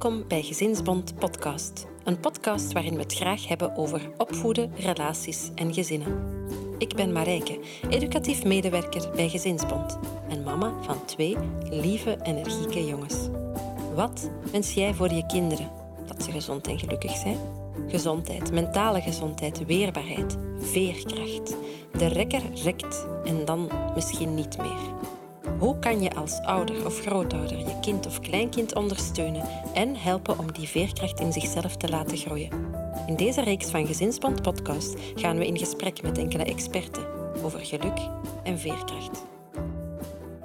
Welkom bij Gezinsbond Podcast. Een podcast waarin we het graag hebben over opvoeden, relaties en gezinnen. Ik ben Marijke, educatief medewerker bij Gezinsbond en mama van twee lieve, energieke jongens. Wat wens jij voor je kinderen? Dat ze gezond en gelukkig zijn? Gezondheid, mentale gezondheid, weerbaarheid, veerkracht. De rekker rekt en dan misschien niet meer. Hoe kan je als ouder of grootouder je kind of kleinkind ondersteunen en helpen om die veerkracht in zichzelf te laten groeien? In deze reeks van Gezinsband Podcast gaan we in gesprek met enkele experten over geluk en veerkracht.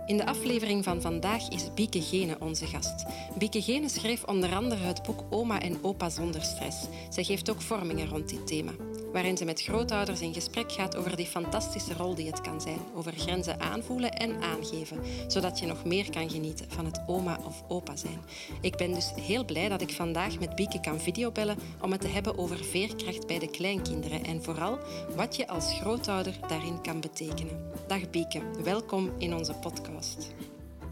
In de aflevering van vandaag is Bieke Gene onze gast. Bieke Gene schreef onder andere het boek Oma en Opa zonder stress. Zij geeft ook vormingen rond dit thema waarin ze met grootouders in gesprek gaat over die fantastische rol die het kan zijn. Over grenzen aanvoelen en aangeven, zodat je nog meer kan genieten van het oma of opa zijn. Ik ben dus heel blij dat ik vandaag met Bieke kan videobellen om het te hebben over veerkracht bij de kleinkinderen en vooral wat je als grootouder daarin kan betekenen. Dag Bieke, welkom in onze podcast.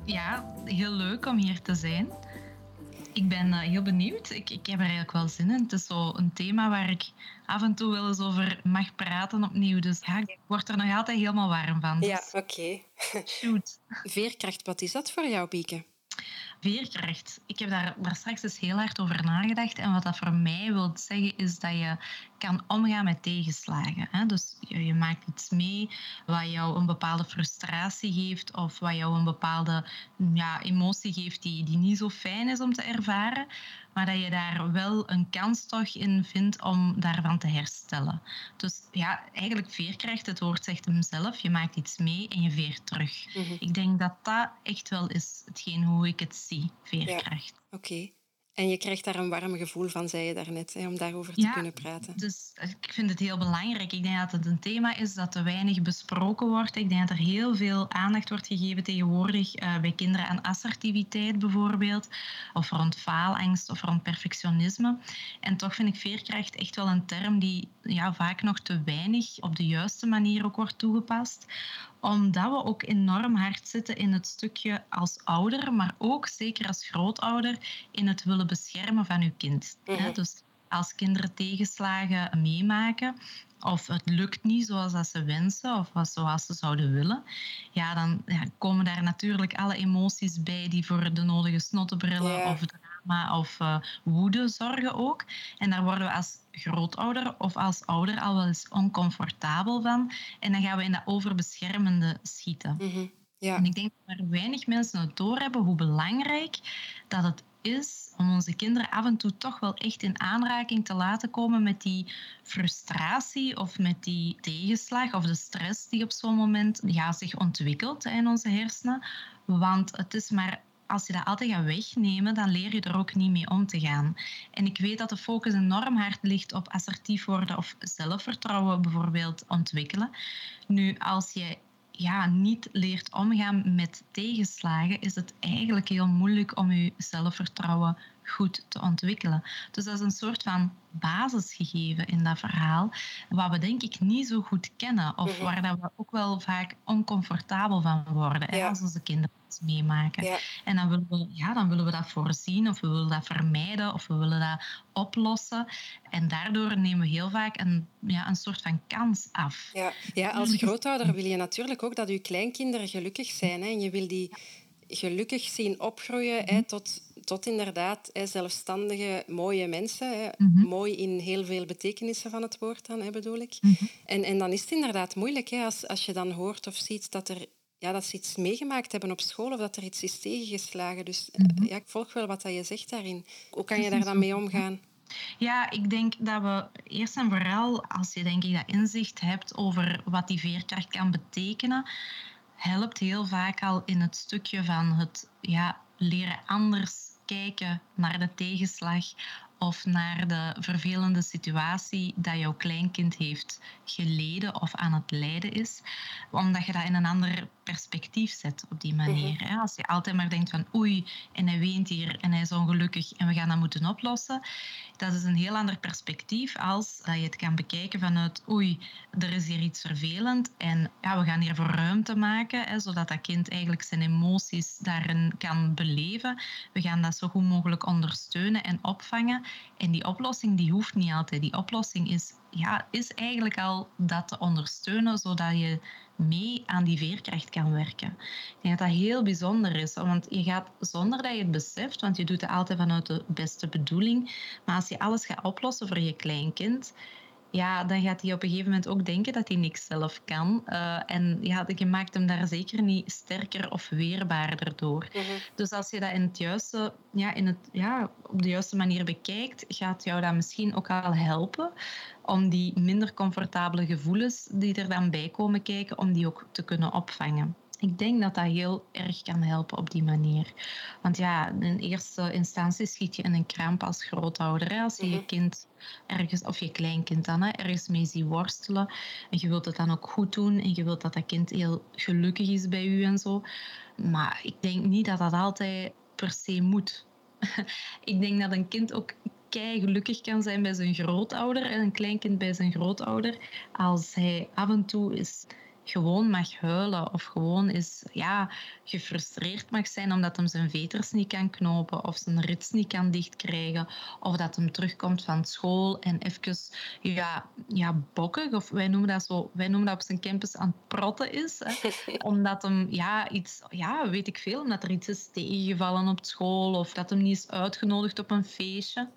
Ja, heel leuk om hier te zijn. Ik ben eh, heel benieuwd. Ik, ik heb er eigenlijk wel zin in. Het is zo een thema waar ik af en toe wel eens over mag praten opnieuw. Dus ja, ik word er nog altijd helemaal warm van. Ja, oké. Shoot. Veerkracht, wat is dat voor jou, Bieke? Veerkracht. Ik heb daar, daar straks eens heel hard over nagedacht. En wat dat voor mij wil zeggen, is dat je kan omgaan met tegenslagen. Hè? Dus je, je, maakt iets mee wat jou een bepaalde frustratie geeft of wat jou een bepaalde ja, emotie geeft die, die niet zo fijn is om te ervaren, maar dat je daar wel een kans toch in vindt om daarvan te herstellen. Dus ja, eigenlijk veerkracht, het woord zegt hem zelf, je maakt iets mee en je veert terug. Mhm. Ik denk dat dat echt wel is hetgeen hoe ik het zie, veerkracht. Ja, Oké. En je krijgt daar een warm gevoel van, zei je daarnet, hè, om daarover te kunnen praten. Dus ik vind het heel belangrijk. Ik denk dat het een thema is dat te weinig besproken wordt. Ik denk dat er heel veel aandacht wordt gegeven tegenwoordig uh, bij kinderen aan assertiviteit bijvoorbeeld, of rond faalangst of rond perfectionisme. En toch vind ik veerkracht echt wel een term die ja, vaak nog te weinig op de juiste manier ook wordt toegepast omdat we ook enorm hard zitten in het stukje als ouder, maar ook zeker als grootouder in het willen beschermen van uw kind. Mhm. Dus als kinderen tegenslagen meemaken of het lukt niet zoals dat ze wensen of zoals ze zouden willen, ja, dan ja, komen daar natuurlijk alle emoties bij die voor de nodige snottenbrillen of drama of uh, woede zorgen ook. En daar worden we als grootouder of als ouder al wel eens oncomfortabel van. En dan gaan we in dat overbeschermende schieten. Mhm, ja. En ik denk dat er weinig mensen het doorhebben hoe belangrijk dat het is om onze kinderen af en toe toch wel echt in aanraking te laten komen met die frustratie of met die tegenslag of de stress die op zo'n moment ja, zich ontwikkelt in onze hersenen. Want het is maar als je dat altijd gaat wegnemen, dan leer je er ook niet mee om te gaan. En ik weet dat de focus enorm hard ligt op assertief worden of zelfvertrouwen bijvoorbeeld ontwikkelen. Nu, als je ja, niet leert omgaan met tegenslagen, is het eigenlijk heel moeilijk om je zelfvertrouwen goed te ontwikkelen. Dus dat is een soort van basisgegeven in dat verhaal, wat we denk ik niet zo goed kennen of mhm. waar dat we ook wel vaak oncomfortabel van worden als onze kinderen iets meemaken. En dan willen, we, ja, dan willen we dat voorzien of we willen dat vermijden of we willen dat oplossen. En daardoor nemen we heel vaak een, ja, een soort van kans af. Ja, ja als grootouder wil je natuurlijk ook dat je kleinkinderen gelukkig zijn. Hè? En je wil die gelukkig zien opgroeien hè, tot tot inderdaad hè, zelfstandige, mooie mensen. Hè. Mhm. Mooi in heel veel betekenissen van het woord dan, hè, bedoel ik. Mhm. en, en dan is het inderdaad moeilijk hè, als, als je dan hoort of ziet dat, er, ja, dat ze iets meegemaakt hebben op school of dat er iets is tegengeslagen. Dus eh, mhm. ja, ik volg wel wat dat je zegt daarin. Hoe kan je daar dan mee omgaan? Ja, ik denk dat we eerst en vooral, als je denk ik dat inzicht hebt over wat die veerkracht kan betekenen, helpt heel vaak al in het stukje van het ja, leren anders kijken naar de tegenslag of naar de vervelende situatie dat jouw kleinkind heeft geleden of aan het lijden is, omdat je dat in een ander perspectief zet op die manier. Mhm. Als je altijd maar denkt van oei, en hij weent hier en hij is ongelukkig en we gaan dat moeten oplossen, dat is een heel ander perspectief als dat je het kan bekijken vanuit oei, er is hier iets vervelend en ja, we gaan hier voor ruimte maken, hè, zodat dat kind eigenlijk zijn emoties daarin kan beleven. We gaan dat zo goed mogelijk ondersteunen en opvangen. En die oplossing die hoeft niet altijd. Die oplossing is, ja, is eigenlijk al dat te ondersteunen, zodat je mee aan die veerkracht kan werken. Ik denk dat dat heel bijzonder is, want je gaat zonder dat je het beseft, want je doet het altijd vanuit de beste bedoeling, maar als je alles gaat oplossen voor je kleinkind, ja, dan gaat hij op een gegeven moment ook denken dat hij niks zelf kan. Uh, en ja, je maakt hem daar zeker niet sterker of weerbaarder door. Mhm. Dus als je dat in het juiste, ja, in het, ja, op de juiste manier bekijkt, gaat jou dat misschien ook al helpen om die minder comfortabele gevoelens die er dan bij komen kijken, om die ook te kunnen opvangen. Ik denk dat dat heel erg kan helpen op die manier. Want ja, in eerste instantie schiet je in een kramp als grootouder. Hè? Als je je mhm. kind ergens, of je kleinkind dan, hè, ergens mee ziet worstelen. En je wilt het dan ook goed doen. En je wilt dat dat kind heel gelukkig is bij u en zo. Maar ik denk niet dat dat altijd per se moet. ik denk dat een kind ook kei gelukkig kan zijn bij zijn grootouder en een kleinkind bij zijn grootouder als hij af en toe is gewoon mag huilen of gewoon is ja, gefrustreerd mag zijn omdat hij zijn veters niet kan knopen of zijn rits niet kan dichtkrijgen of dat hem terugkomt van school en even ja, ja, bokkig of wij noemen dat zo, wij noemen dat op zijn campus aan het protten is. Hè, omdat hem ja, iets, ja, weet ik veel, omdat er iets is tegengevallen op school of dat hem niet is uitgenodigd op een feestje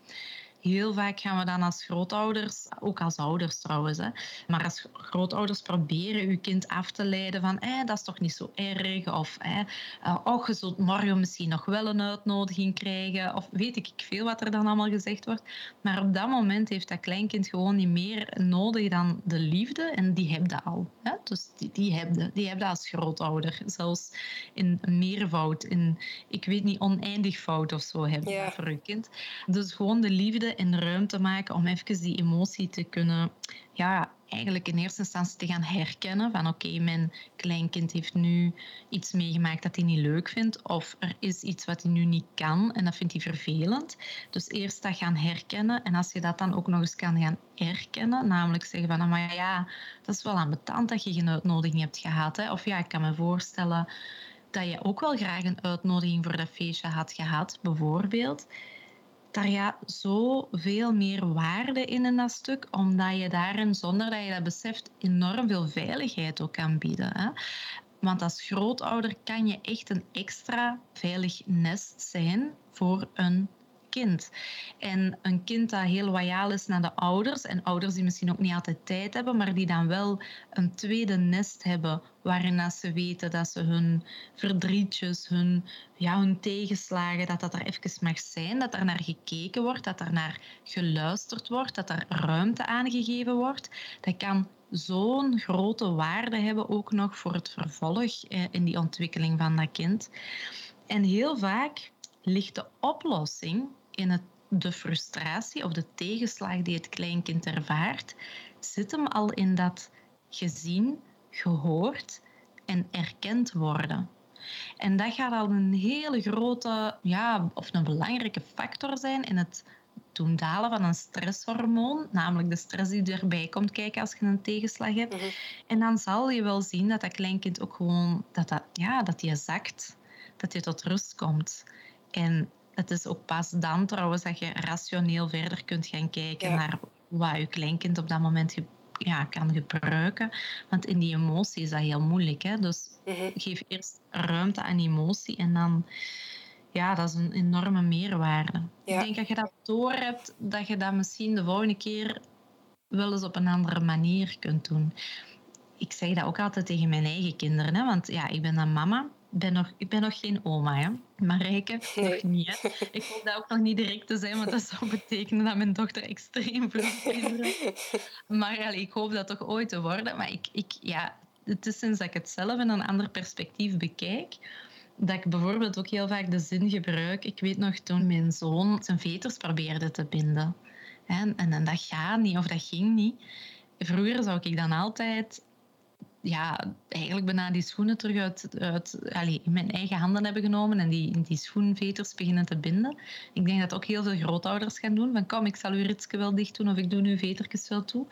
heel vaak gaan we dan als grootouders, ook als ouders trouwens, hè, maar als grootouders proberen uw kind af te leiden van eh, dat is toch niet zo erg of eh, oh, je zult morgen misschien nog wel een uitnodiging krijgen of weet ik veel wat er dan allemaal gezegd wordt. Maar op dat moment heeft dat kleinkind gewoon niet meer nodig dan de liefde en die heb je al. Hè? Dus die, die heb je, die heb je als grootouder, zelfs in meervoud, in ik weet niet oneindig fout of zo heb je voor je kind. Dus gewoon de liefde en ruimte maken om even die emotie te kunnen, ja, eigenlijk in eerste instantie te gaan herkennen van oké, mijn kleinkind heeft nu iets meegemaakt dat hij niet leuk vindt of er is iets wat hij nu niet kan en dat vindt hij vervelend. Dus eerst dat gaan herkennen en als je dat dan ook nog eens kan gaan erkennen, namelijk zeggen van, maar ja, dat is wel ambetant dat je geen uitnodiging hebt gehad. Hè? Of ja, ik kan me voorstellen dat je ook wel graag een uitnodiging voor dat feestje had gehad, bijvoorbeeld daar zoveel meer waarde in in dat stuk, omdat je daarin, zonder dat je dat beseft, enorm veel veiligheid ook kan bieden. Hè? Want als grootouder kan je echt een extra veilig nest zijn voor een kind. En een kind dat heel loyaal is naar de ouders, en ouders die misschien ook niet altijd tijd hebben, maar die dan wel een tweede nest hebben waarin ze weten dat ze hun verdrietjes, hun, ja, hun tegenslagen, dat dat er even mag zijn, dat er naar gekeken wordt, dat er naar geluisterd wordt, dat er ruimte aangegeven wordt. Dat kan zo'n grote waarde hebben ook nog voor het vervolg eh, in die ontwikkeling van dat kind. En heel vaak ligt de oplossing in het, de frustratie of de tegenslag die het kleinkind ervaart, zit hem al in dat gezien, gehoord en erkend worden. En dat gaat al een hele grote, ja, of een belangrijke factor zijn in het doen dalen van een stresshormoon, namelijk de stress die erbij komt kijken als je een tegenslag hebt. Mhm. En dan zal je wel zien dat dat kleinkind ook gewoon, dat dat, ja, dat die zakt, dat je tot rust komt. En het is ook pas dan trouwens dat je rationeel verder kunt gaan kijken naar wat je kleinkind op dat moment ja, kan gebruiken. Want in die emotie is dat heel moeilijk. Hè? Dus mhm. geef eerst ruimte aan emotie en dan... Ja, dat is een enorme meerwaarde. Ik denk dat je dat door hebt, dat je dat misschien de volgende keer wel eens op een andere manier kunt doen. Ik zeg dat ook altijd tegen mijn eigen kinderen, hè? want ja, ik ben dan mama ben nog, ik ben nog geen oma, hè. Marijke, nee. nog niet. Hè. Ik hoop dat ook nog niet direct te zijn, want dat zou betekenen dat mijn dochter extreem veel kinderen Maar allee, ik hoop dat toch ooit te worden. Maar ik, ik, ja, het is sinds dat ik het zelf in een ander perspectief bekijk, dat ik bijvoorbeeld ook heel vaak de zin gebruik. Ik weet nog toen mijn zoon zijn veters probeerde te binden. En, en, en dat gaat niet of dat ging niet. Vroeger zou ik dan altijd ja, eigenlijk bijna die schoenen terug uit, uit allez, in mijn eigen handen hebben genomen en die, die schoenveters beginnen te binden. Ik denk dat ook heel veel grootouders gaan doen. Van kom, ik zal uw ritske wel dicht doen of ik doe uw vetertjes wel toe.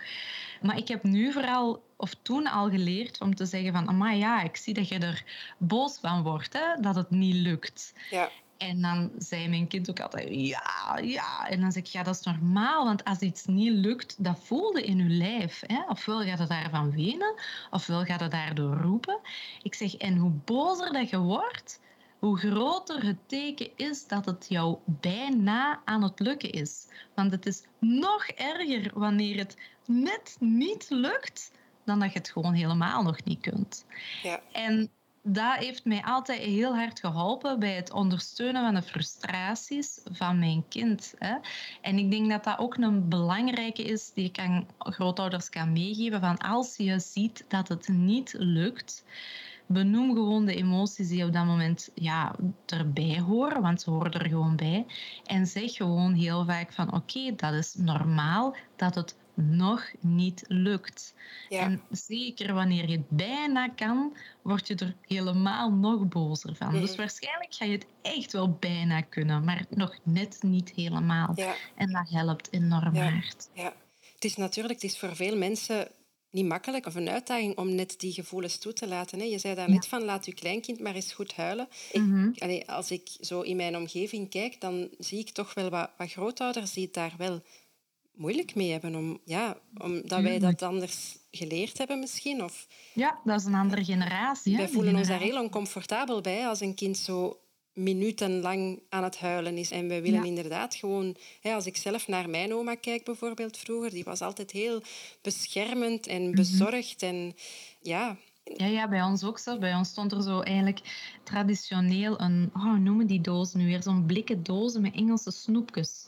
Maar ik heb nu vooral, of toen al geleerd om te zeggen van, maar ja, ik zie dat je er boos van wordt, hè, dat het niet lukt. Ja. En dan zei mijn kind ook altijd, ja, ja. En dan zeg ik, ja, dat is normaal. Want als iets niet lukt, dat voelde in je lijf. Hè? Ofwel gaat het daarvan wenen, ofwel gaat het daardoor roepen. Ik zeg, en hoe bozer dat je wordt, hoe groter het teken is dat het jou bijna aan het lukken is. Want het is nog erger wanneer het net niet lukt, dan dat je het gewoon helemaal nog niet kunt. Ja. En dat heeft mij altijd heel hard geholpen bij het ondersteunen van de frustraties van mijn kind. Hè. En ik denk dat dat ook een belangrijke is die ik aan grootouders kan meegeven. Van als je ziet dat het niet lukt, benoem gewoon de emoties die op dat moment ja, erbij horen, want ze horen er gewoon bij. En zeg gewoon heel vaak van oké, dat is normaal dat het nog niet lukt. En zeker wanneer je het bijna kan, word je er helemaal nog bozer van. Dus mhm. waarschijnlijk ga je het echt wel bijna kunnen, maar nog net niet helemaal. En dat helpt enorm ja. hard. Ja. Het is natuurlijk, het is voor veel mensen niet makkelijk of een uitdaging om net die gevoelens toe te laten. Hè. Je zei daar net van, laat je kleinkind maar eens goed huilen. Mhm. als ik zo in mijn omgeving kijk, dan zie ik toch wel wat, wat grootouders die het daar wel moeilijk mee hebben. Om, ja, omdat wij dat anders geleerd hebben misschien. Of, ja, dat is een andere generatie. Wij voelen ons daar heel oncomfortabel bij als een kind zo minutenlang aan het huilen is. En wij willen inderdaad gewoon... Hè, als ik zelf naar mijn oma kijk bijvoorbeeld vroeger, die was altijd heel beschermend en mhm. bezorgd. En ja... Ja, ja, bij ons ook zo. Bij ons stond er zo eigenlijk traditioneel een... Oh, noemen die dozen nu weer? Zo'n blikken dozen met Engelse snoepjes.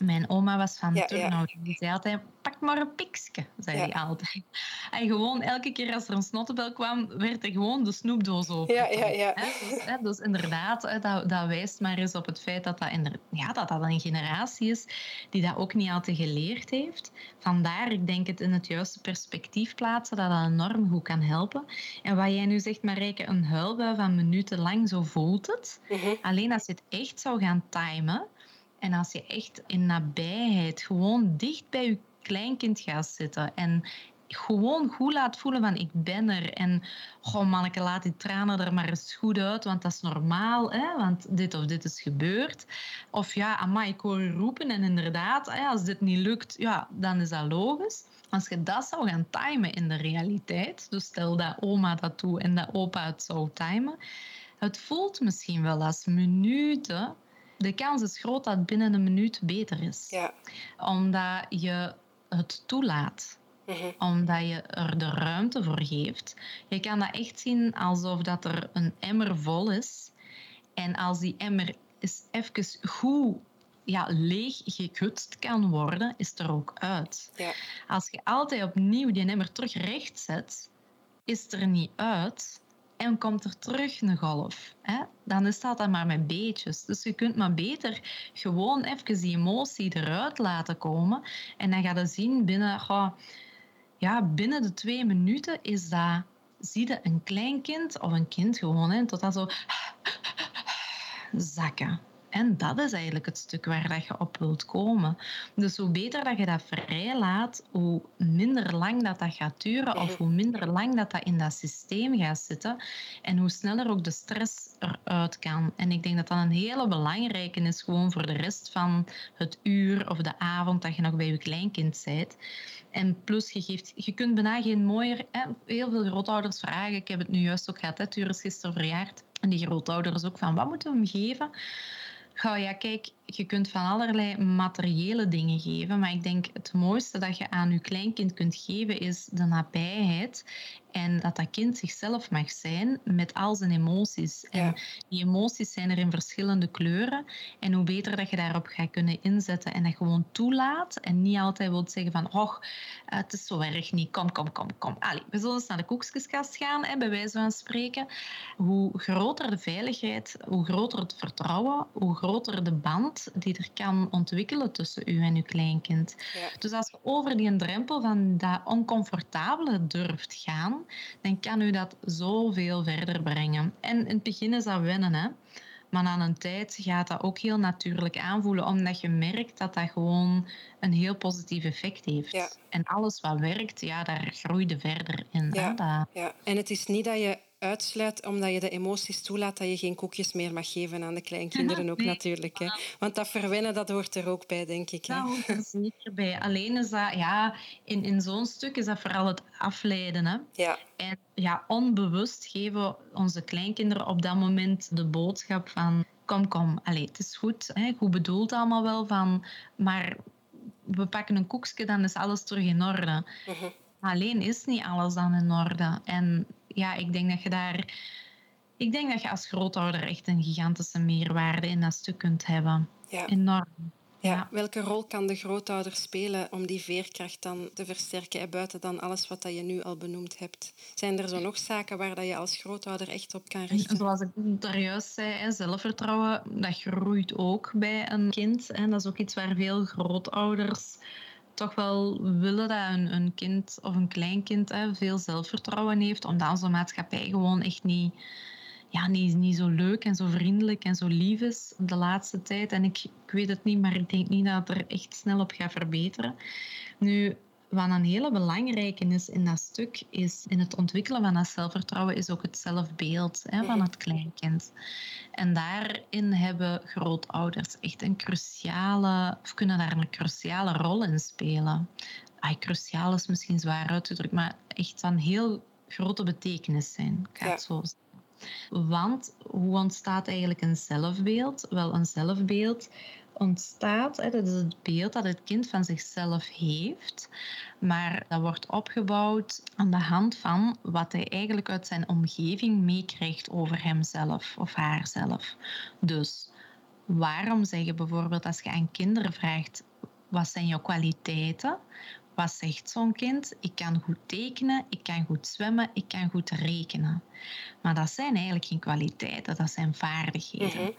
Mijn oma was van ja, Turnhout. Die zei altijd, pak maar een pikske, zei hij altijd. En gewoon elke keer als er een snottebel kwam, werd er gewoon de snoepdoos open. Ja, ja, ja. Dus, dus, inderdaad, dat, dat, wijst maar eens op het feit dat dat, ja, dat dat een generatie is die dat ook niet altijd geleerd heeft. Vandaar, ik denk het in het juiste perspectief plaatsen, dat dat enorm goed kan helpen. En wat jij nu zegt, Marijke, een huilbui van minuten lang, zo voelt het. Mhm. Alleen als je het echt zou gaan timen en als je echt in nabijheid, gewoon dicht bij je kleinkind gaat zitten en gewoon goed laat voelen van ik ben er. En goh manneke, laat die tranen er maar eens goed uit, want dat is normaal, hè? want dit of dit is gebeurd. Of ja, amai, ik hoor je roepen en inderdaad, als dit niet lukt, ja, dan is dat logisch. Als je dat zou gaan timen in de realiteit, dus stel dat oma dat doet en dat opa het zou timen, het voelt misschien wel als minuten de kans is groot dat het binnen een minuut beter is. Ja. Omdat je het toelaat. Mhm. Omdat je er de ruimte voor geeft. Je kan dat echt zien alsof dat er een emmer vol is. En als die emmer eens even goed ja, leeg gekutst kan worden, is er ook uit. Ja. Als je altijd opnieuw die emmer terug recht zet, is er niet uit en komt er terug een golf. Hè? Dan is dat dan maar met beetjes. Dus je kunt maar beter gewoon even die emotie eruit laten komen. En dan ga je zien binnen, ja, binnen de twee minuten is dat, zie je een klein kind of een kind gewoon, hè, tot dat zo zakken. En dat is eigenlijk het stuk waar dat je op wilt komen. Dus hoe beter dat je dat vrij laat, hoe minder lang dat, dat gaat duren of hoe minder lang dat, dat in dat systeem gaat zitten en hoe sneller ook de stress eruit kan. En ik denk dat dat een hele belangrijke is gewoon voor de rest van het uur of de avond dat je nog bij je kleinkind bent. En plus, je, geeft, je kunt bijna geen mooier... Hè, heel veel grootouders vragen, ik heb het nu juist ook gehad, hè, is gisteren verjaard. En die grootouders ook van, wat moeten we hem geven? Ga ja, kijk, je kunt van allerlei materiële dingen geven, maar ik denk het mooiste dat je aan je kleinkind kunt geven is de nabijheid en dat dat kind zichzelf mag zijn met al zijn emoties. En die emoties zijn er in verschillende kleuren. En hoe beter dat je daarop gaat kunnen inzetten en dat gewoon toelaat. En niet altijd wilt zeggen van, oh, het is zo erg niet. Kom, kom, kom, kom. Allee, we zullen eens naar de koekskeskast gaan, hè, bij wijze van spreken. Hoe groter de veiligheid, hoe groter het vertrouwen, hoe groter de band die er kan ontwikkelen tussen u en uw kleinkind. Dus als je over die drempel van dat oncomfortabele durft gaan, dan kan u dat zoveel verder brengen. En in het begin is dat wennen, hè. Maar na een tijd gaat dat ook heel natuurlijk aanvoelen, omdat je merkt dat dat gewoon een heel positief effect heeft. En alles wat werkt, ja, daar groeide verder in. Ja. ja, en het is niet dat je uitsluit omdat je de emoties toelaat dat je geen koekjes meer mag geven aan de kleinkinderen ook natuurlijk. Hè. Want dat verwennen, dat hoort er ook bij, denk ik. Hè. Dat hoort er zeker bij. Alleen is dat, ja, in, in zo'n stuk is dat vooral het afleiden. Hè. Ja. En ja, onbewust geven onze kleinkinderen op dat moment de boodschap van kom, kom, allez, het is goed, hè, goed bedoeld allemaal wel van, maar we pakken een koekje, dan is alles terug in orde. Uh Alleen is niet alles dan in orde. En ja, ik denk dat je daar. Ik denk dat je als grootouder echt een gigantische meerwaarde in dat stuk kunt hebben. Ja. Enorm. Ja. Welke rol kan de grootouder spelen om die veerkracht dan te versterken, en buiten dan alles wat dat je nu al benoemd hebt? Zijn er zo nog zaken waar dat je als grootouder echt op kan richten? Zoals ik daar juist zei, zelfvertrouwen, dat groeit ook bij een kind. En dat is ook iets waar veel grootouders toch wel willen dat een, een kind of een kleinkind hè, veel zelfvertrouwen heeft, omdat onze maatschappij gewoon echt niet, ja, niet, niet zo leuk en zo vriendelijk en zo lief is de laatste tijd. En ik, ik weet het niet, maar ik denk niet dat het er echt snel op gaat verbeteren. Nu, wat een hele belangrijke is in dat stuk, is in het ontwikkelen van dat zelfvertrouwen, is ook het zelfbeeld hè, van het kleinkind. En daarin hebben grootouders echt een cruciale, of kunnen daar een cruciale rol in spelen. Ay, cruciaal is misschien zwaar uit te drukken, maar echt van heel grote betekenis zijn. Ik het zo zeggen. Want hoe ontstaat eigenlijk een zelfbeeld? Wel, een zelfbeeld ontstaat. Hè, dat is het beeld dat het kind van zichzelf heeft. Maar dat wordt opgebouwd aan de hand van wat hij eigenlijk uit zijn omgeving meekrijgt over hemzelf of haarzelf. Dus waarom zeg je bijvoorbeeld als je aan kinderen vraagt: wat zijn jouw kwaliteiten? Wat zegt zo'n kind? Ik kan goed tekenen, ik kan goed zwemmen, ik kan goed rekenen. Maar dat zijn eigenlijk geen kwaliteiten, dat zijn vaardigheden. Mhm.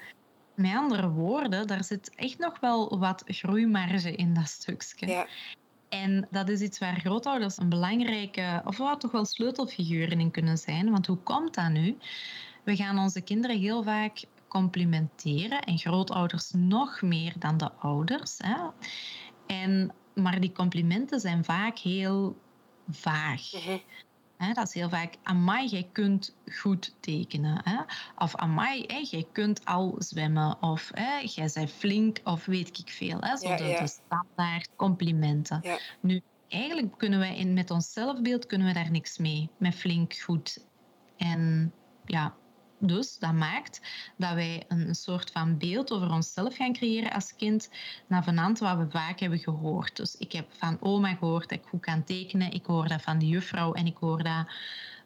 Met andere woorden, daar zit echt nog wel wat groeimarge in dat stukje. Ja. En dat is iets waar grootouders een belangrijke, of wat toch wel sleutelfiguren in kunnen zijn. Want hoe komt dat nu? We gaan onze kinderen heel vaak complimenteren en grootouders nog meer dan de ouders. Hè? En, maar die complimenten zijn vaak heel vaag. Mhm dat is heel vaak, amai, jij kunt goed tekenen. Hè? Of amai, hè, jij kunt al zwemmen. Of hè, jij bent flink, of weet ik veel. Hè? Zo de, standaard complimenten. Nu, eigenlijk kunnen wij in, met ons zelfbeeld kunnen we daar niks mee. Met flink, goed. En ja, dus dat maakt dat wij een soort van beeld over onszelf gaan creëren als kind, naar vanant wat we vaak hebben gehoord. Dus ik heb van oma gehoord dat ik goed kan tekenen, ik hoor dat van de juffrouw en ik hoor dat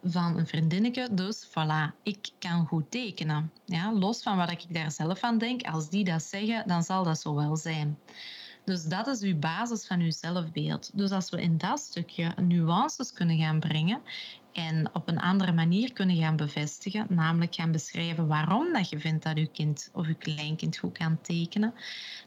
van een vriendinnetje. Dus voilà, ik kan goed tekenen. Ja, los van wat ik daar zelf aan denk, als die dat zeggen, dan zal dat zo wel zijn. Dus dat is uw basis van uw zelfbeeld. Dus als we in dat stukje nuances kunnen gaan brengen en op een andere manier kunnen gaan bevestigen, namelijk gaan beschrijven waarom dat je vindt dat je kind of je kleinkind goed kan tekenen,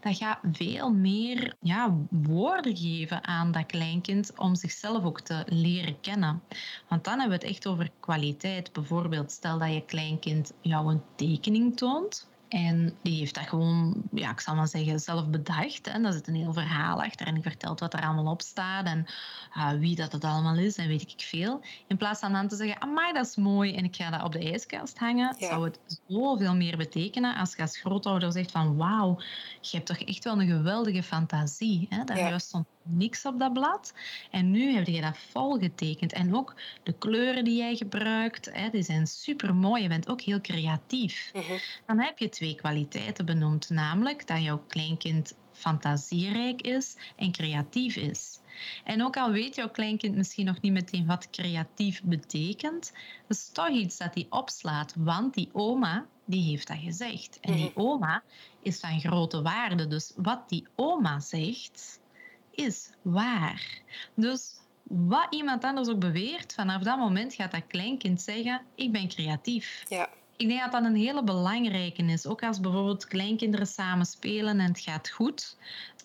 dat gaat veel meer ja, woorden geven aan dat kleinkind om zichzelf ook te leren kennen. Want dan hebben we het echt over kwaliteit. Bijvoorbeeld, stel dat je kleinkind jou een tekening toont en die heeft dat gewoon, ja, ik zal maar zeggen, zelf bedacht. En daar zit een heel verhaal achter. En die vertelt wat er allemaal op staat en uh, wie dat het allemaal is en weet ik veel. In plaats van dan te zeggen, amai, dat is mooi en ik ga dat op de ijskast hangen, zou het zoveel meer betekenen als je als grootouder zegt van wauw, je hebt toch echt wel een geweldige fantasie. Hè, daar juist niks op dat blad. En nu heb je dat vol getekend. En ook de kleuren die jij gebruikt, hè, die zijn super mooi. Je bent ook heel creatief. Mhm. Dan heb je twee kwaliteiten benoemd, namelijk dat jouw kleinkind fantasierijk is en creatief is. En ook al weet jouw kleinkind misschien nog niet meteen wat creatief betekent, dat is toch iets dat hij opslaat, want die oma die heeft dat gezegd. En die Mhm. oma is van grote waarde. Dus wat die oma zegt, is waar. Dus wat iemand anders ook beweert, vanaf dat moment gaat dat kleinkind zeggen: Ik ben creatief. Ja. Ik denk dat dat een hele belangrijke is. Ook als bijvoorbeeld kleinkinderen samen spelen en het gaat goed.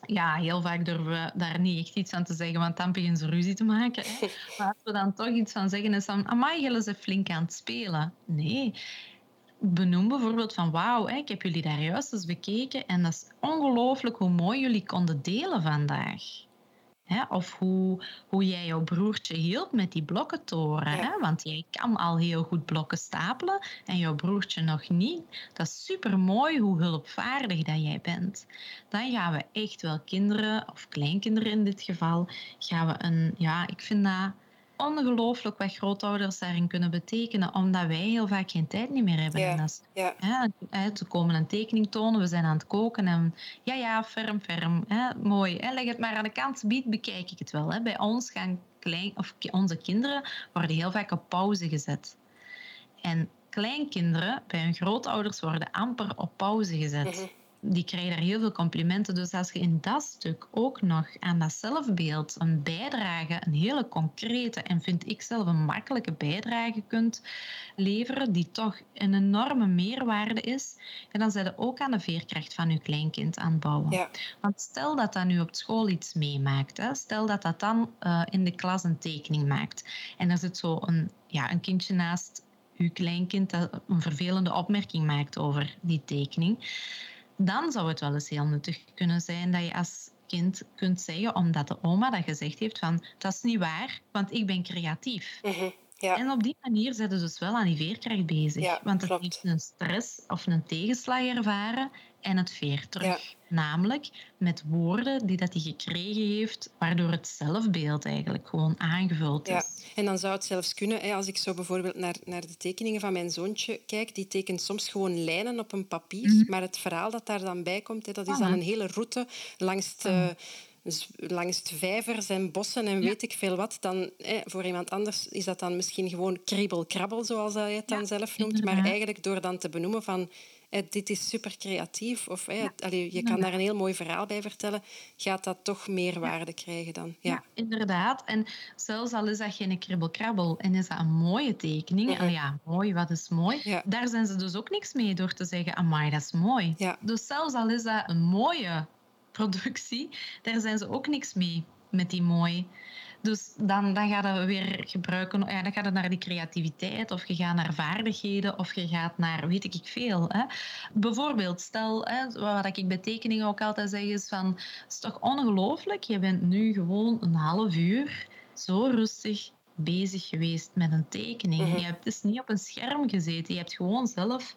Ja, heel vaak durven we daar niet echt iets aan te zeggen, want dan beginnen ze ruzie te maken. Hè. Maar als we dan toch iets van zeggen, is dan... Amai, jullie zijn flink aan het spelen. Nee. Benoem bijvoorbeeld van... Wauw, ik heb jullie daar juist eens bekeken en dat is ongelooflijk hoe mooi jullie konden delen vandaag. Hè, of hoe, hoe jij jouw broertje hielp met die blokkentoren. Ja. Hè? Want jij kan al heel goed blokken stapelen en jouw broertje nog niet. Dat is super mooi hoe hulpvaardig dat jij bent. Dan gaan we echt wel kinderen, of kleinkinderen in dit geval, gaan we een, ja, ik vind dat ongelooflijk wat grootouders daarin kunnen betekenen, omdat wij heel vaak geen tijd niet meer hebben. Ja. Is Ja. Hè, hè, ze komen een tekening tonen, we zijn aan het koken en ja, ja, ferm, ferm. Hè, mooi. Hè, leg het maar aan de kant, biedt, bekijk ik het wel. Hè. Bij ons gaan klein, of onze kinderen worden heel vaak op pauze gezet. En kleinkinderen bij hun grootouders worden amper op pauze gezet. Mhm. Die krijgen daar heel veel complimenten. Dus als je in dat stuk ook nog aan dat zelfbeeld een bijdrage, een hele concrete en vind ik zelf een makkelijke bijdrage kunt leveren, die toch een enorme meerwaarde is, en dan zijn je ook aan de veerkracht van je kleinkind aan het bouwen. Ja. Want stel dat dat nu op school iets meemaakt, hè, stel dat dat dan eh, in de klas een tekening maakt en er zit zo een, ja, een kindje naast uw kleinkind dat een vervelende opmerking maakt over die tekening, dan zou het wel eens heel nuttig kunnen zijn dat je als kind kunt zeggen, omdat de oma dat gezegd heeft van dat is niet waar, want ik ben creatief. Mhm. Ja. En op die manier zijn ze dus wel aan die veerkracht bezig. Ja, want het klopt. heeft een stress of een tegenslag ervaren en het veert terug. Ja. Namelijk met woorden die dat hij gekregen heeft, waardoor het zelfbeeld eigenlijk gewoon aangevuld Ja, is. en dan zou het zelfs kunnen, hè, als ik zo bijvoorbeeld naar, naar de tekeningen van mijn zoontje kijk, die tekent soms gewoon lijnen op een papier, Mhm. maar het verhaal dat daar dan bij komt, hè, dat is dan een hele route langs de, z- langs vijvers en bossen en Ja. weet ik veel wat. Dan, voor iemand anders is dat dan misschien gewoon kriebel-krabbel, zoals hij het dan Ja, zelf noemt, maar eigenlijk door dan te benoemen van dit is super creatief, of allee, je kan daar een heel mooi verhaal bij vertellen, gaat dat toch meer waarde krijgen dan. Ja. Inderdaad. En zelfs al is dat geen kribbelkrabbel en is dat een mooie tekening, al ja, mooi, wat is mooi, daar zijn ze dus ook niks mee door te zeggen, amai, dat is mooi. Dus zelfs al is dat een mooie productie, daar zijn ze ook niks mee met die mooi. Dus dan, dan ga weer gebruiken, ja, dan ga je naar die creativiteit of je gaat naar vaardigheden of je gaat naar weet ik veel. Hè. Bijvoorbeeld, stel, hè, wat ik bij tekeningen ook altijd zeg is van, het is toch ongelooflijk, je bent nu gewoon een half uur zo rustig bezig geweest met een tekening. Mhm. Je hebt dus niet op een scherm gezeten, je hebt gewoon zelf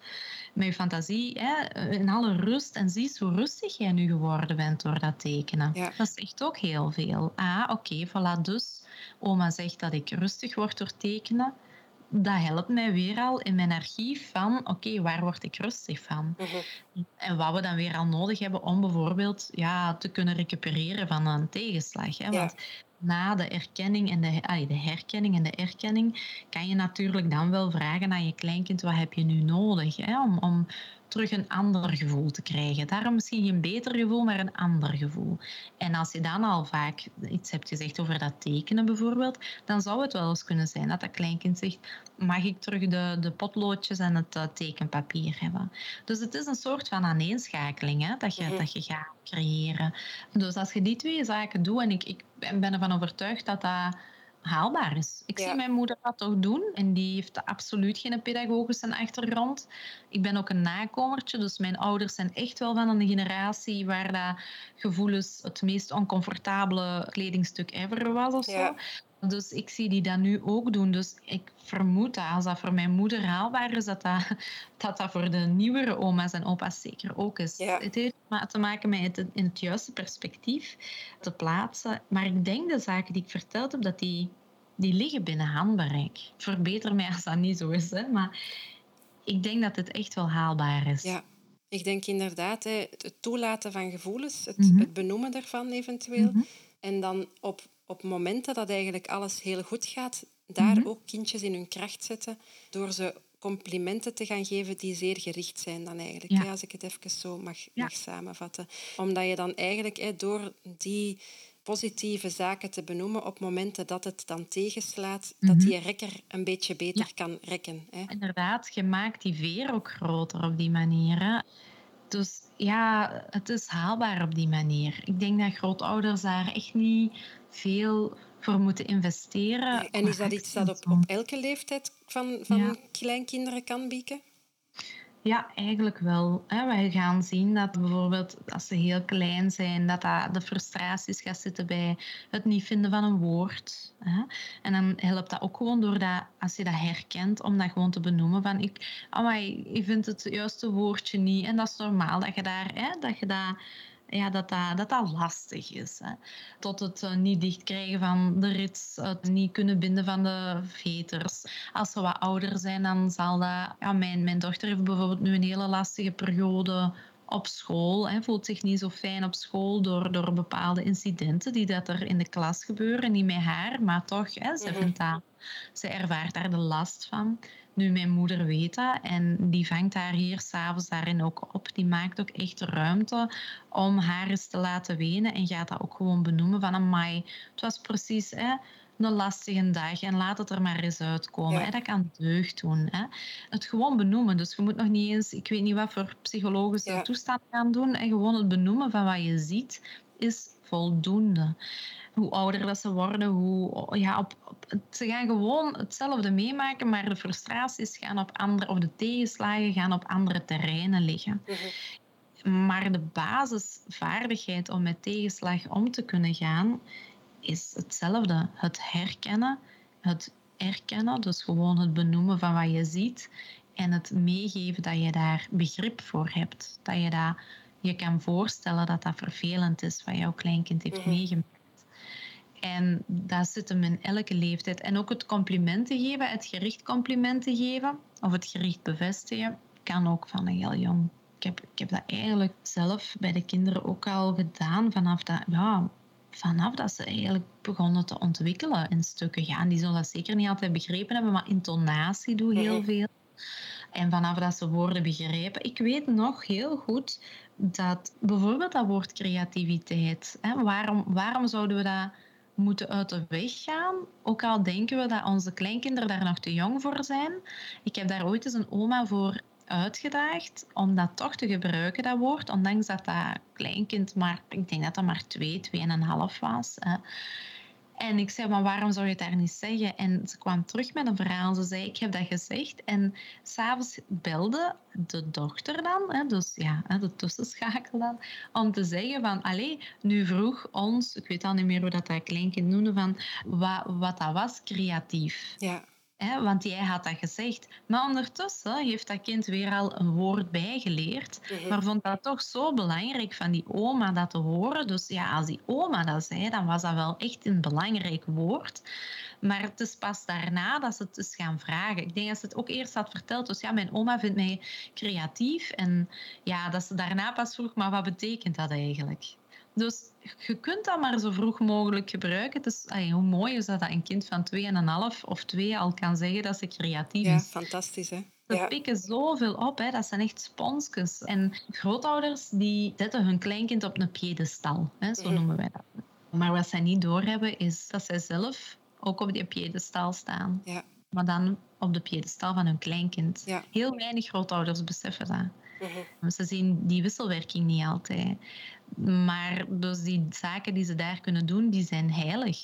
met je fantasie hè, in alle rust en zie hoe rustig jij nu geworden bent door dat tekenen. Ja. Dat is echt ook heel veel. Ah, oké, voilà, dus oma zegt dat ik rustig word door tekenen. Dat helpt mij weer al in mijn archief van, oké, waar word ik rustig van? Mhm. En wat we dan weer al nodig hebben om bijvoorbeeld ja, te kunnen recupereren van een tegenslag. Hè? Ja. Na de erkenning en de, de herkenning en de erkenning kan je natuurlijk dan wel vragen aan je kleinkind, wat heb je nu nodig hè? Om, om terug een ander gevoel te krijgen. Daarom misschien geen beter gevoel, maar een ander gevoel. En als je dan al vaak iets hebt gezegd over dat tekenen bijvoorbeeld, dan zou het wel eens kunnen zijn dat dat kleinkind zegt, mag ik terug de, de potloodjes en het eh, tekenpapier hebben? Dus het is een soort van aaneenschakeling hè, dat, je, dat je gaat creëren. Dus als je die twee zaken doet, en ik, ik ben ervan overtuigd dat dat haalbaar is. Ik Ja. zie mijn moeder dat toch doen en die heeft absoluut geen pedagogische achtergrond. Ik ben ook een nakomertje, dus mijn ouders zijn echt wel van een generatie waar dat gevoelens het meest oncomfortabele kledingstuk ever was of zo. Ja. Dus ik zie die dat nu ook doen. Dus ik vermoed dat als dat voor mijn moeder haalbaar is, dat dat, dat, dat voor de nieuwere oma's en opa's zeker ook is. Het heeft te maken met het in het juiste perspectief te plaatsen. Maar ik denk de zaken die ik verteld heb, dat die, die liggen binnen handbereik. Verbeter mij als dat niet zo is, hè. maar ik denk dat het echt wel haalbaar is. Ja. Ik denk inderdaad, het toelaten van gevoelens, het, mhm. het benoemen daarvan eventueel. Mhm. En dan op op momenten dat eigenlijk alles heel goed gaat, daar mhm. ook kindjes in hun kracht zetten door ze complimenten te gaan geven die zeer gericht zijn dan eigenlijk. Ja. als ik het even zo mag, mag samenvatten. Omdat je dan eigenlijk door die positieve zaken te benoemen op momenten dat het dan tegenslaat, dat mhm. die rekker een beetje beter kan rekken. Hè. Inderdaad, je maakt die veer ook groter op die manier. Dus ja, het is haalbaar op die manier. Ik denk dat grootouders daar echt niet veel voor moeten investeren. En is dat iets dat op, op elke leeftijd van, van kleinkinderen kan bieken? Ja, eigenlijk wel. Wij gaan zien dat bijvoorbeeld als ze heel klein zijn, dat, dat de frustraties gaat zitten bij het niet vinden van een woord. En dan helpt dat ook gewoon door dat, als je dat herkent, om dat gewoon te benoemen van ik, amai, je vindt het juiste woordje niet. En dat is normaal dat je daar, dat je dat ja, dat, dat, dat dat lastig is. Hè. Tot het uh, niet dichtkrijgen van de rits, het niet kunnen binden van de veters. Als ze wat ouder zijn, dan zal dat... Ja, mijn, mijn dochter heeft bijvoorbeeld nu een hele lastige periode op school. Hè, voelt zich niet zo fijn op school door, door bepaalde incidenten die dat er in de klas gebeuren. Niet met haar, maar toch, hè, ze, mhm. vindt dat, ze ervaart daar de last van. Nu, mijn moeder weet dat en die vangt haar hier s'avonds daarin ook op. Die maakt ook echt ruimte om haar eens te laten wenen en gaat dat ook gewoon benoemen van een mai. Het was precies hè, een lastige dag en laat het er maar eens uitkomen. Hè. Dat kan deugd doen. Hè. Het gewoon benoemen. Dus je moet nog niet eens, ik weet niet wat voor psychologische ja. toestand gaan doen. En gewoon het benoemen van wat je ziet is voldoende hoe ouder dat ze worden, hoe, ja, op, ze gaan gewoon hetzelfde meemaken, maar de frustraties gaan op andere, of de tegenslagen gaan op andere terreinen liggen. Mhm. Maar de basisvaardigheid om met tegenslag om te kunnen gaan, is hetzelfde. Het herkennen, het erkennen, dus gewoon het benoemen van wat je ziet en het meegeven dat je daar begrip voor hebt. Dat je dat je kan voorstellen dat dat vervelend is wat jouw kleinkind heeft mhm. meegemaakt. En dat zit hem in elke leeftijd. En ook het complimenten geven, het gericht complimenten geven of het gericht bevestigen, kan ook van een heel jong. Ik heb, ik heb dat eigenlijk zelf bij de kinderen ook al gedaan vanaf dat, ja, vanaf dat ze eigenlijk begonnen te ontwikkelen in stukken. Ja, die zullen dat zeker niet altijd begrepen hebben, maar intonatie doet heel veel. En vanaf dat ze woorden begrijpen. Ik weet nog heel goed dat bijvoorbeeld dat woord creativiteit. Hè, waarom, waarom zouden we dat moeten uit de weg gaan. Ook al denken we dat onze kleinkinderen daar nog te jong voor zijn. Ik heb daar ooit eens een oma voor uitgedaagd om dat toch te gebruiken, dat woord. Ondanks dat dat kleinkind maar, ik denk dat dat maar twee, tweeënhalf was. En ik zei, maar waarom zou je het daar niet zeggen? En ze kwam terug met een verhaal. Ze zei, ik heb dat gezegd. En s'avonds belde de dochter dan, hè, dus ja, de tussenschakel dan, om te zeggen van, allee, nu vroeg ons, ik weet al niet meer hoe dat, dat kleinkind noemde, van wat, wat dat was, creatief. Ja want jij had dat gezegd. Maar ondertussen heeft dat kind weer al een woord bijgeleerd. Mhm. Maar vond dat toch zo belangrijk van die oma dat te horen. Dus ja, als die oma dat zei, dan was dat wel echt een belangrijk woord. Maar het is pas daarna dat ze het is gaan vragen. Ik denk dat ze het ook eerst had verteld. Dus ja, mijn oma vindt mij creatief. En ja, dat ze daarna pas vroeg, maar wat betekent dat eigenlijk? Dus je kunt dat maar zo vroeg mogelijk gebruiken. Het is, hoe mooi is dat dat een kind van 2,5 of 2 al kan zeggen dat ze creatief is. Ja, fantastisch hè. Ze pikken zoveel op, hè. dat zijn echt sponsjes. En grootouders die zetten hun kleinkind op een piedestal, hè, zo mhm. noemen wij dat. Maar wat zij niet doorhebben is dat zij zelf ook op die piedestal staan. Ja. Maar dan op de piedestal van hun kleinkind. Ja. Heel weinig grootouders beseffen dat. Mhm. Ze zien die wisselwerking niet altijd. Maar dus die zaken die ze daar kunnen doen, die zijn heilig.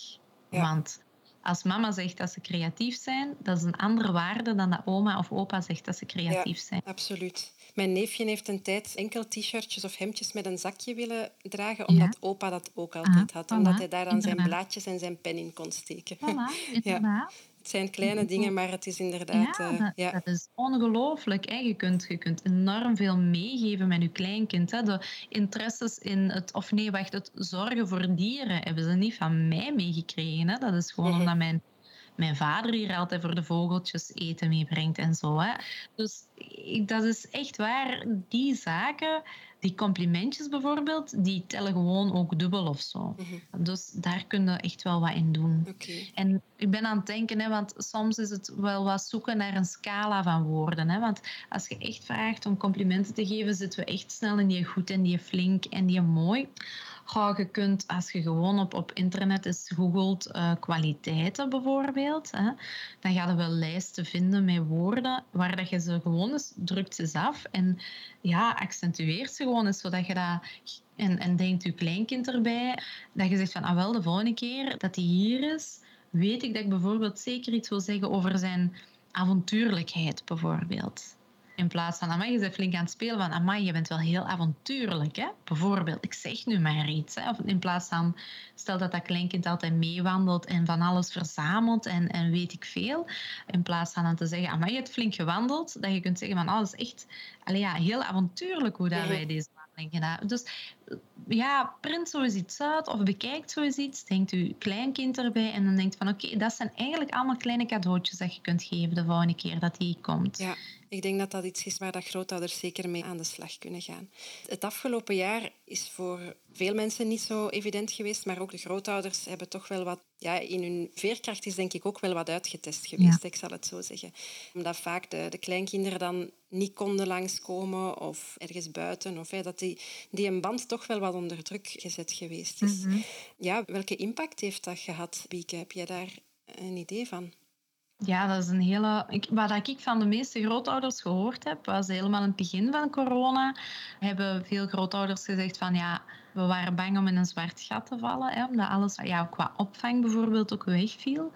Want Als mama zegt dat ze creatief zijn, dat is een andere waarde dan dat oma of opa zegt dat ze creatief ja, zijn. Absoluut. Mijn neefje heeft een tijd enkel t-shirtjes of hemdjes met een zakje willen dragen, omdat opa dat ook altijd had. Omdat hij daar dan zijn blaadjes en zijn pen in kon steken. Voilà, ja. Het zijn kleine dingen, maar het is inderdaad... Ja, dat, ja. dat is ongelooflijk. Je kunt, je kunt enorm veel meegeven met je kleinkind. Hè. De interesses in het... Of nee, wacht, het zorgen voor dieren hebben ze niet van mij meegekregen. Hè. Dat is gewoon mm -hmm. omdat mijn mijn vader hier altijd voor de vogeltjes eten meebrengt en zo. Hè. Dus dat is echt waar. Die zaken, die complimentjes bijvoorbeeld, die tellen gewoon ook dubbel of zo. Mm -hmm. Dus daar kun je echt wel wat in doen. Okay. En ik ben aan het denken, hè, want soms is het wel wat zoeken naar een scala van woorden. Hè, want als je echt vraagt om complimenten te geven, zitten we echt snel in die goed en die flink en die mooi. Je kunt, als je gewoon op, op internet is googelt uh, kwaliteiten bijvoorbeeld, hè, dan ga je wel lijsten vinden met woorden waar dat je ze gewoon eens drukt ze af en ja, accentueert ze gewoon eens, zodat je dat... En, en denkt je kleinkind erbij, dat je zegt van, ah wel, de volgende keer dat hij hier is, weet ik dat ik bijvoorbeeld zeker iets wil zeggen over zijn avontuurlijkheid bijvoorbeeld. In plaats van, amai, je bent flink aan het spelen van, amai, je bent wel heel avontuurlijk, hè? Bijvoorbeeld, ik zeg nu maar iets. Hè? Of in plaats van, stel dat dat kleinkind altijd meewandelt en van alles verzamelt en, en weet ik veel. In plaats van dan te zeggen, amai, je hebt flink gewandeld. Dat je kunt zeggen van, oh, dat is echt allee, ja, heel avontuurlijk hoe dat wij deze wandeling gedaan Dus ja, print zo eens iets uit of bekijkt zo eens iets. Denkt uw kleinkind erbij en dan denkt van, oké, dat zijn eigenlijk allemaal kleine cadeautjes dat je kunt geven de volgende keer dat die komt. Ja. Ik denk dat dat iets is waar dat grootouders zeker mee aan de slag kunnen gaan. Het afgelopen jaar is voor veel mensen niet zo evident geweest, maar ook de grootouders hebben toch wel wat... Ja, in hun veerkracht is denk ik ook wel wat uitgetest geweest, ja. ik zal het zo zeggen. Omdat vaak de, de kleinkinderen dan niet konden langskomen of ergens buiten. Of hè, dat die, die een band toch wel wat onder druk gezet geweest is. Mm -hmm. Ja, welke impact heeft dat gehad, Bieke? Heb jij daar een idee van? Ja, dat is een hele. Ik, wat ik van de meeste grootouders gehoord heb, was helemaal in het begin van corona. Hebben veel grootouders gezegd van ja, we waren bang om in een zwart gat te vallen, hè, omdat alles ja, qua opvang bijvoorbeeld ook wegviel.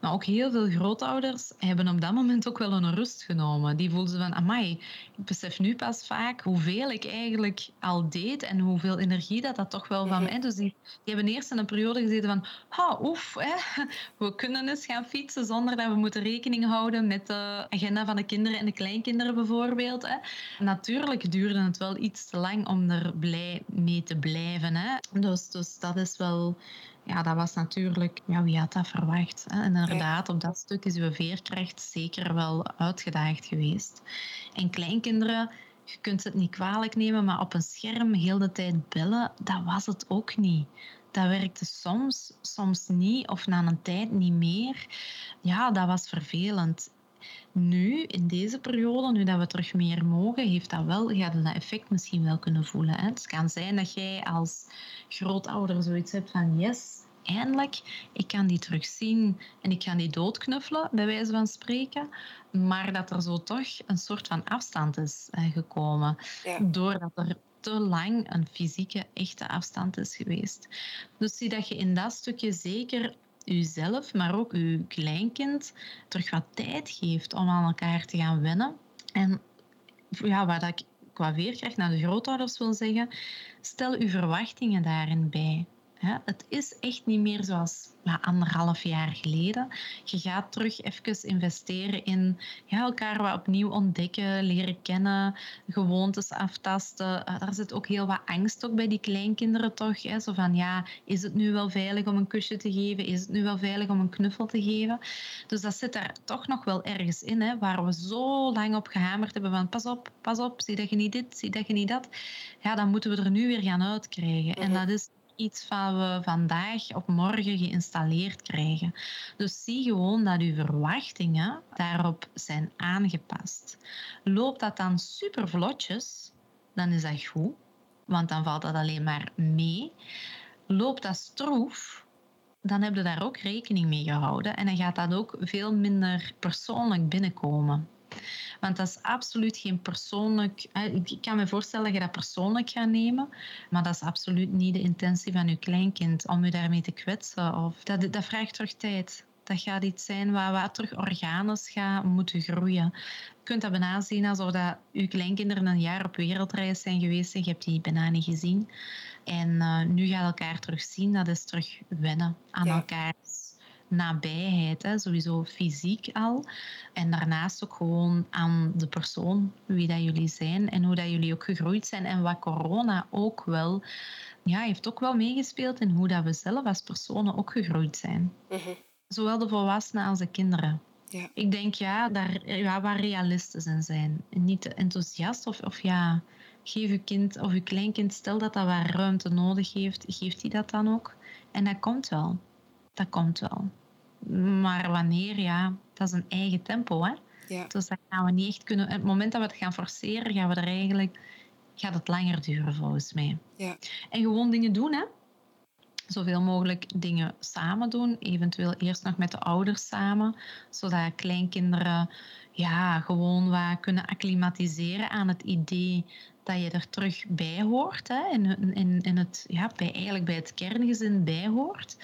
Maar ook heel veel grootouders hebben op dat moment ook wel een rust genomen. Die voelden van, amai, ik besef nu pas vaak hoeveel ik eigenlijk al deed en hoeveel energie dat dat toch wel van mij... Dus die, die hebben eerst in een periode gezeten van, ha, oef, hè, we kunnen eens gaan fietsen zonder dat we moeten rekening houden met de agenda van de kinderen en de kleinkinderen bijvoorbeeld. Hè. Natuurlijk duurde het wel iets te lang om er blij mee te blijven. Hè. Dus, dus dat is wel ja, dat was natuurlijk, ja, wie had dat verwacht? Hè? En inderdaad, op dat stuk is uw veerkracht zeker wel uitgedaagd geweest. En kleinkinderen, je kunt het niet kwalijk nemen, maar op een scherm heel de tijd bellen, dat was het ook niet. Dat werkte soms, soms niet, of na een tijd niet meer. Ja, dat was vervelend. Nu, in deze periode, nu dat we terug meer mogen, heeft dat wel, gaat dat effect misschien wel kunnen voelen. Hè? Het kan zijn dat jij als grootouder zoiets hebt van yes, eindelijk, ik kan die terugzien en ik kan die doodknuffelen, bij wijze van spreken. Maar dat er zo toch een soort van afstand is gekomen. Ja. Doordat er te lang een fysieke, echte afstand is geweest. Dus zie dat je in dat stukje zeker uzelf, maar ook uw kleinkind terug wat tijd geeft om aan elkaar te gaan wennen. En ja, wat ik qua veerkracht naar de grootouders wil zeggen, stel uw verwachtingen daarin bij. Het is echt niet meer zoals ja, anderhalf jaar geleden. Je gaat terug even investeren in ja, elkaar wat opnieuw ontdekken, leren kennen, gewoontes aftasten. Uh, daar zit ook heel wat angst ook bij die kleinkinderen toch. Hè? Zo van, ja, is het nu wel veilig om een kusje te geven? Is het nu wel veilig om een knuffel te geven? Dus dat zit daar toch nog wel ergens in, hè, waar we zo lang op gehamerd hebben van pas op, pas op, zie dat je niet dit, zie dat je niet dat. Ja, dan moeten we er nu weer gaan uitkrijgen. En dat is iets wat we vandaag op morgen geïnstalleerd krijgen. Dus zie gewoon dat uw verwachtingen daarop zijn aangepast. Loopt dat dan super vlotjes, dan is dat goed, want dan valt dat alleen maar mee. Loopt dat stroef, dan heb je daar ook rekening mee gehouden en dan gaat dat ook veel minder persoonlijk binnenkomen. Want dat is absoluut geen persoonlijk... Ik kan me voorstellen dat je dat persoonlijk gaat nemen, maar dat is absoluut niet de intentie van je kleinkind om je daarmee te kwetsen. Of dat, dat vraagt terug tijd. Dat gaat iets zijn waar, wat terug organisch gaat moeten groeien. Je kunt dat bijna zien alsof dat je kleinkinderen een jaar op wereldreis zijn geweest en je hebt die bijna niet gezien. En uh, nu gaat elkaar terug zien, dat is terug wennen aan elkaar nabijheid, hè, sowieso fysiek al. En daarnaast ook gewoon aan de persoon, wie dat jullie zijn en hoe dat jullie ook gegroeid zijn. En wat corona ook wel, ja, heeft ook wel meegespeeld in hoe dat we zelf als personen ook gegroeid zijn. Mhm. Zowel de volwassenen als de kinderen. Ja. Ik denk ja, daar ja, waar realistisch in zijn. Niet te enthousiast of, of ja, geef je kind of je kleinkind, stel dat dat waar ruimte nodig heeft, geeft hij dat dan ook. En dat komt wel dat komt wel. Maar wanneer, ja, dat is een eigen tempo. Hè? Ja. Dus dat gaan we niet echt kunnen. Het moment dat we het gaan forceren, gaan we er eigenlijk, gaat het langer duren volgens mij. Ja. En gewoon dingen doen, hè? Zoveel mogelijk dingen samen doen. Eventueel eerst nog met de ouders samen, zodat kleinkinderen ja, gewoon wat kunnen acclimatiseren aan het idee dat je er terug bij hoort. Hè, in, in, in het, ja, bij, eigenlijk bij het kerngezin bij hoort.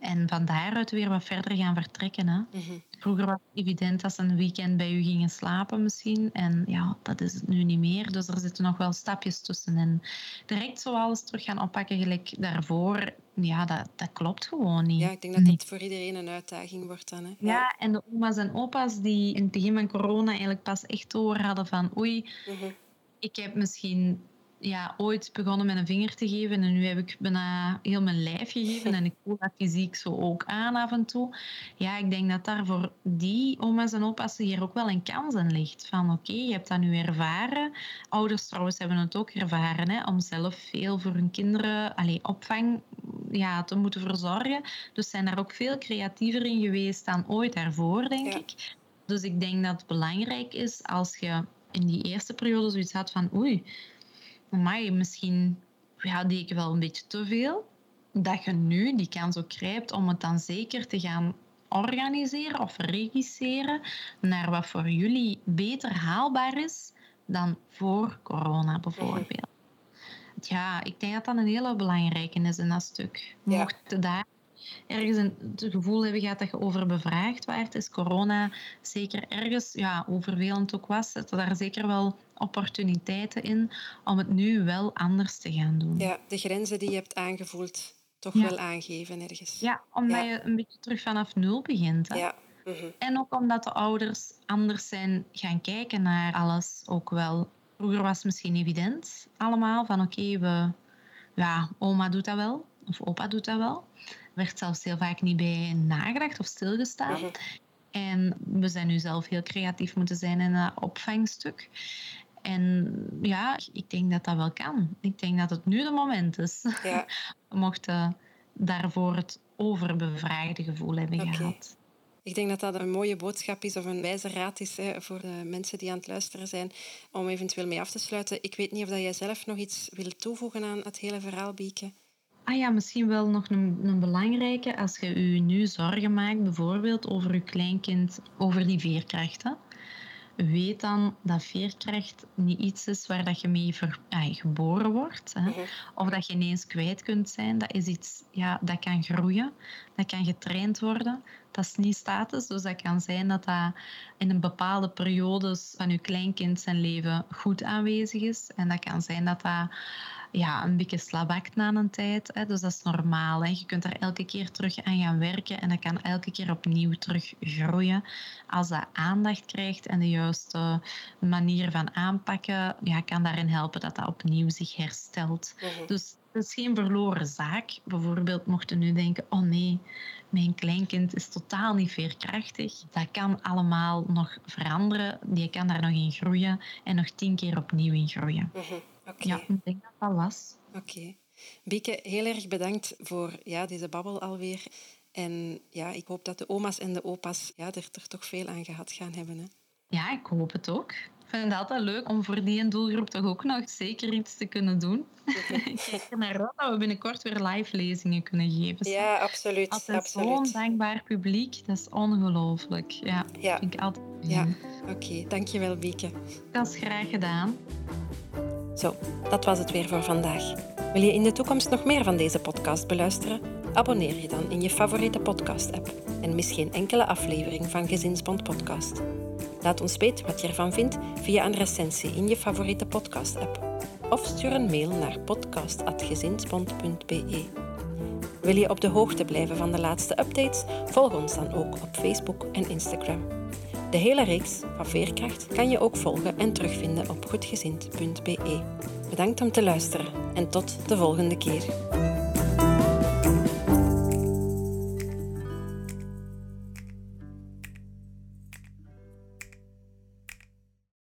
En van daaruit weer wat verder gaan vertrekken. Hè. Mhm. Vroeger was het evident dat ze een weekend bij u gingen slapen misschien. En ja, dat is het nu niet meer. Dus er zitten nog wel stapjes tussen. En direct zo alles terug gaan oppakken gelijk daarvoor, ja, dat, dat klopt gewoon niet. Ja, ik denk dat dat voor iedereen een uitdaging wordt dan. Hè? Ja. en de oma's en opa's die in het begin van corona eigenlijk pas echt door hadden van oei, mhm. ik heb misschien ja, ooit begonnen met een vinger te geven en nu heb ik bijna heel mijn lijf gegeven en ik voel dat fysiek zo ook aan af en toe. Ja, ik denk dat daar voor die oma's en opa's hier ook wel een kans in ligt. Van oké, je hebt dat nu ervaren. Ouders trouwens hebben het ook ervaren, hè, om zelf veel voor hun kinderen, allez, opvang ja, te moeten verzorgen. Dus zijn daar ook veel creatiever in geweest dan ooit daarvoor, denk ik. Dus ik denk dat het belangrijk is als je in die eerste periode zoiets had van oei, maar misschien ja, ik wel een beetje te veel. Dat je nu die kans ook grijpt om het dan zeker te gaan organiseren of regisseren naar wat voor jullie beter haalbaar is dan voor corona bijvoorbeeld. Ja, ik denk dat dat een hele belangrijke is in dat stuk. Mocht daar ergens een, het gevoel hebben gehad dat je overbevraagd werd, is corona zeker ergens, ja, hoe vervelend ook was, zitten daar zeker wel opportuniteiten in om het nu wel anders te gaan doen. Ja, de grenzen die je hebt aangevoeld toch wel aangeven ergens. Ja, omdat je een beetje terug vanaf nul begint. Hè? Ja. Mhm. En ook omdat de ouders anders zijn gaan kijken naar alles ook wel. Vroeger was het misschien evident allemaal van oké, we, ja, oma doet dat wel of opa doet dat wel. Er werd zelfs heel vaak niet bij nagedacht of stilgestaan. Mhm. En we zijn nu zelf heel creatief moeten zijn in dat opvangstuk. En ja, ik denk dat dat wel kan. Ik denk dat het nu de moment is. Ja. Mochten daarvoor het overbevraagde gevoel hebben gehad. Ik denk dat dat een mooie boodschap is of een wijze raad is hè, voor de mensen die aan het luisteren zijn om eventueel mee af te sluiten. Ik weet niet of dat jij zelf nog iets wil toevoegen aan het hele verhaal, Bieke. Ah ja, misschien wel nog een, een belangrijke. Als je je nu zorgen maakt, bijvoorbeeld over je kleinkind, over die veerkrachten weet dan dat veerkracht niet iets is waar dat je mee ver, geboren wordt. Hè. Mhm. Of dat je ineens kwijt kunt zijn. Dat is iets ja, dat kan groeien. Dat kan getraind worden. Dat is niet status. Dus dat kan zijn dat dat in een bepaalde periodes van je kleinkind zijn leven goed aanwezig is. En dat kan zijn dat dat ja, een beetje slabakt na een tijd. Hè. Dus dat is normaal. Hè. Je kunt daar elke keer terug aan gaan werken en dat kan elke keer opnieuw terug groeien. Als dat aandacht krijgt en de juiste manier van aanpakken, ja, kan daarin helpen dat dat opnieuw zich herstelt. Mhm. Dus het is geen verloren zaak. Bijvoorbeeld mochten nu denken, oh nee, mijn kleinkind is totaal niet veerkrachtig. Dat kan allemaal nog veranderen. Die kan daar nog in groeien en nog tien keer opnieuw in groeien. Mhm. Ja, ik denk dat dat was. Oké. Bieke, heel erg bedankt voor ja, deze babbel alweer. En ja, ik hoop dat de oma's en de opa's ja, er, er toch veel aan gehad gaan hebben. Hè? Ja, ik hoop het ook. Ik vind het altijd leuk om voor die doelgroep toch ook nog zeker iets te kunnen doen. ik kijk er naar uit dat we binnenkort weer live lezingen kunnen geven. Ja, absoluut. Altijd zo'n dankbaar publiek, dat is ongelooflijk. Ja, ja. vind ik altijd Ja, oké. Dankjewel, Bieke. Dat is graag gedaan. Zo, dat was het weer voor vandaag. Wil je in de toekomst nog meer van deze podcast beluisteren? Abonneer je dan in je favoriete podcast-app en mis geen enkele aflevering van Gezinsbond Podcast. Laat ons weten wat je ervan vindt via een recensie in je favoriete podcast-app of stuur een mail naar podcast.gezinsbond.be. Wil je op de hoogte blijven van de laatste updates? Volg ons dan ook op Facebook en Instagram. De hele reeks van Veerkracht kan je ook volgen en terugvinden op goedgezind.be. Bedankt om te luisteren en tot de volgende keer.